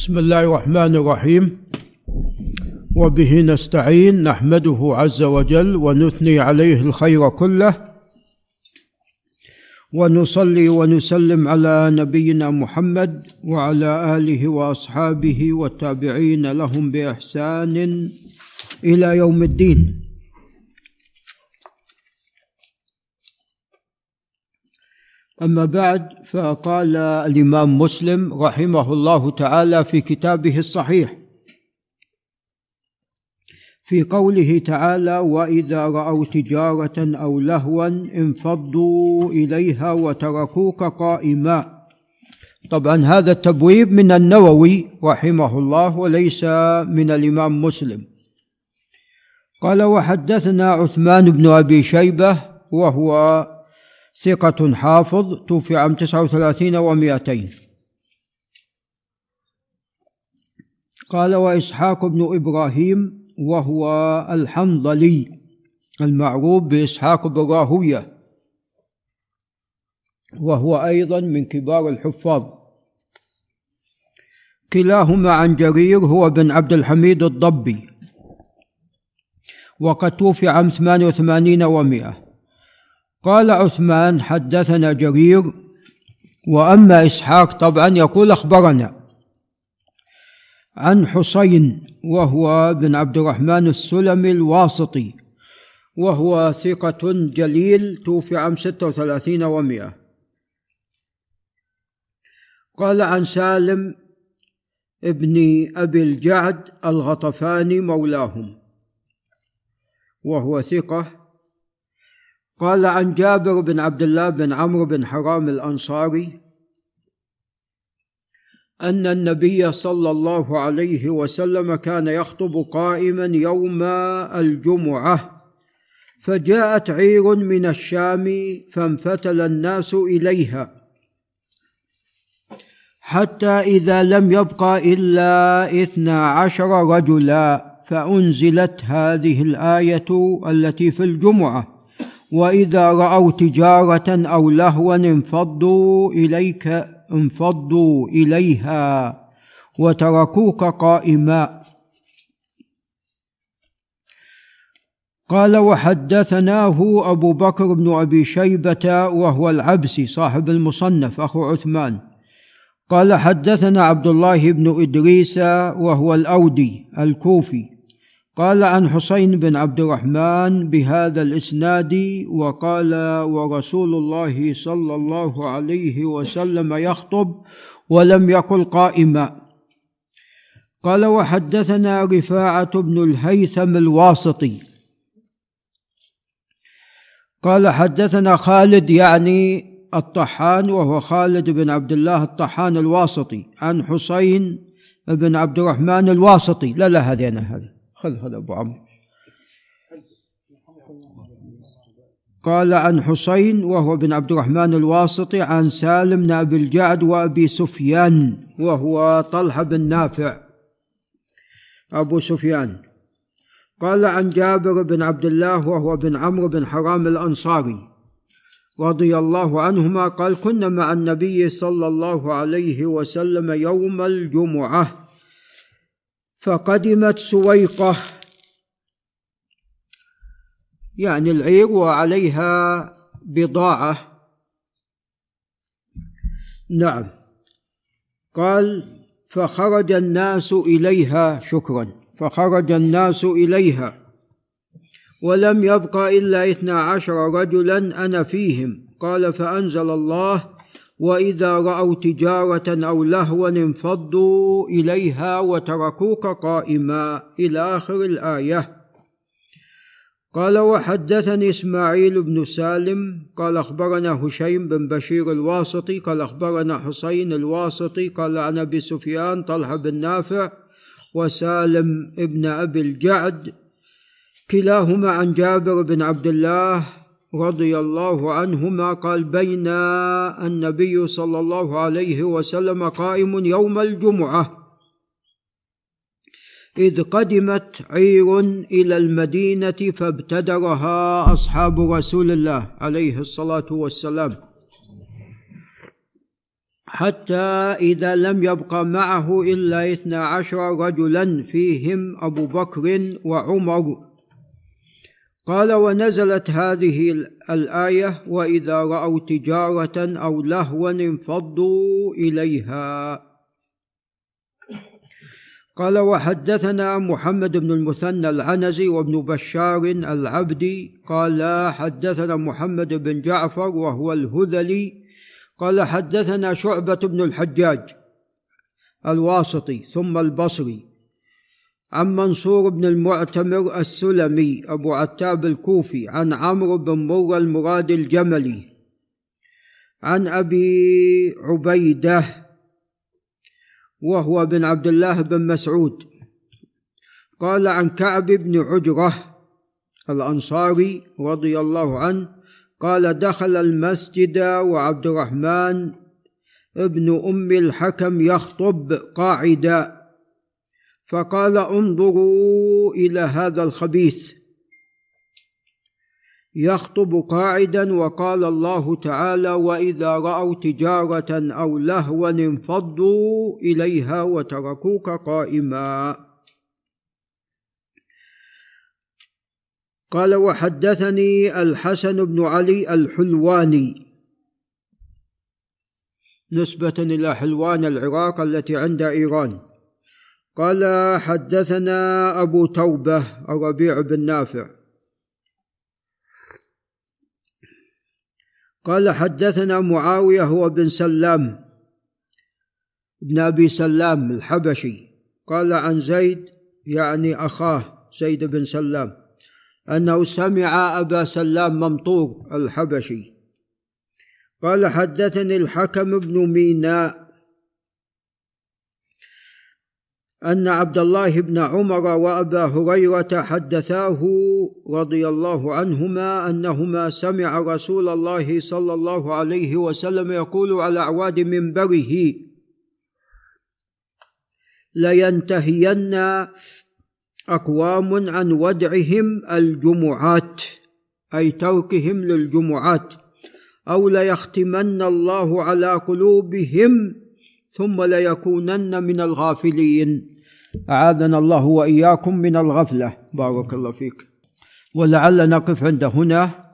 بسم الله الرحمن الرحيم. وبه نستعين نحمده عز وجل ونثني عليه الخير كله. ونصلي ونسلم على نبينا محمد وعلى آله وأصحابه والتابعين لهم بإحسان إلى يوم الدين. أما بعد فقال الإمام مسلم رحمه الله تعالى في كتابه الصحيح. في قوله تعالى وإذا رأوا تجارة أو لهوا انفضوا إليها وتركوك قائما. طبعا هذا التبويب من النووي رحمه الله وليس من الإمام مسلم. قال وحدثنا عثمان بن أبي شيبة وهو ثقة حافظ توفي عام تسعة وثلاثين ومائتين. قال وإسحاق بن إبراهيم وهو الحنظلي المعروف بإسحاق بن راهوية وهو أيضا من كبار الحفاظ. كلاهما عن جرير هو بن عبد الحميد الضبي وقد توفي عام ثمان وثمانين ومائة. قال عثمان حدثنا جرير وأما إسحاق طبعا يقول أخبرنا عن حسين وهو بن عبد الرحمن السلمي الواسطي وهو ثقة جليل توفي عام ستة وثلاثين ومائة قال عن سالم ابن أبي الجعد الغطفاني مولاهم وهو ثقة قال عن جابر بن عبد الله بن عمرو بن حرام الأنصاري أن النبي صلى الله عليه وسلم كان يخطب قائما يوم الجمعة فجاءت عير من الشام فانفتل الناس إليها حتى إذا لم يبق إلا اثنا عشر رجلا فأنزلت هذه الآية التي في الجمعة. وإذا رأوا تجارة أو لهوا انفضوا إليك انفضوا إليها وتركوك قائما. قال وحدثناه أبو بكر بن أبي شيبة وهو العبسي صاحب المصنف أخو عثمان. قال حدثنا عبد الله بن إدريس وهو الأودي الكوفي. قال عن حسين بن عبد الرحمن بهذا الإسناد وقال ورسول الله صلى الله عليه وسلم يخطب ولم يقل قائما. قال وحدثنا رفاعة بن الهيثم الواسطي. قال حدثنا خالد يعني الطحان وهو خالد بن عبد الله الطحان الواسطي عن حسين بن عبد الرحمن الواسطي. لا لا هذه أنا هذه. خذ هذا أبو عمرو. قال عن حسين وهو بن عبد الرحمن الواسطي عن سالم بن أبي الجعد وأبي سفيان وهو طلحه بن نافع. أبو سفيان. قال عن جابر بن عبد الله وهو بن عمرو بن حرام الأنصاري رضي الله عنهما قال كنا مع النبي صلى الله عليه وسلم يوم الجمعة. فقدمت سويقة. يعني العير وعليها بضاعة. نعم. قال فخرج الناس إليها شكرا. فخرج الناس إليها. ولم يبق إلا اثنا عشر رجلا أنا فيهم. قال فأنزل الله وإذا رأوا تجارة أو لهوا انفضوا إليها وتركوك قائما إلى آخر الآية. قال وحدثني إسماعيل بن سالم قال أخبرنا هشيم بن بشير الواسطي قال أخبرنا حسين الواسطي قال عن أبي سفيان طلحة بن نافع وسالم ابن أبي الجعد كلاهما عن جابر بن عبد الله رضي الله عنهما قال بين النبي صلى الله عليه وسلم قائم يوم الجمعة. إذ قدمت عير إلى المدينة فابتدرها أصحاب رسول الله عليه الصلاة والسلام. حتى إذا لم يبق معه إلا اثنا عشر رجلا فيهم أبو بكر وعمر. قال ونزلت هذه الآية وإذا رأوا تجارة أو لهوا انفضوا إليها. قال وحدثنا محمد بن المثنى العنزي وابن بشار العبدي قال حدثنا محمد بن جعفر وهو الهذلي. قال حدثنا شعبة بن الحجاج الواسطي ثم البصري. عن منصور بن المعتمر السلمي أبو عتاب الكوفي عن عمرو بن مر المراد الجملي عن أبي عبيدة وهو بن عبد الله بن مسعود. قال عن كعب بن عجرة الأنصاري رضي الله عنه قال دخل المسجد وعبد الرحمن ابن أم الحكم يخطب قاعدا فقال انظروا إلى هذا الخبيث. يخطب قاعدا وقال الله تعالى وإذا رأوا تجارة أو لهوا انفضوا إليها وتركوك قائما. قال وحدثني الحسن بن علي الحلواني. نسبة إلى حلوان العراق التي عند إيران. قال حدثنا أبو توبة الربيع بن نافع. قال حدثنا معاوية هو بن سلام بن أبي سلام الحبشي. قال عن زيد يعني أخاه زيد بن سلام أنه سمع أبا سلام ممطور الحبشي. قال حدثني الحكم بن ميناء أن عبد الله بن عمر وأبا هريرة حدثاه رضي الله عنهما أنهما سمع رسول الله صلى الله عليه وسلم يقول على أعواد منبره لينتهين أقوام عن ودعهم الجمعات أي تركهم للجمعات أو ليختمن الله على قلوبهم ثم ليكونن من الغافلين. أعاذنا الله وإياكم من الغفلة. بارك الله فيك. ولعل نقف عند هنا.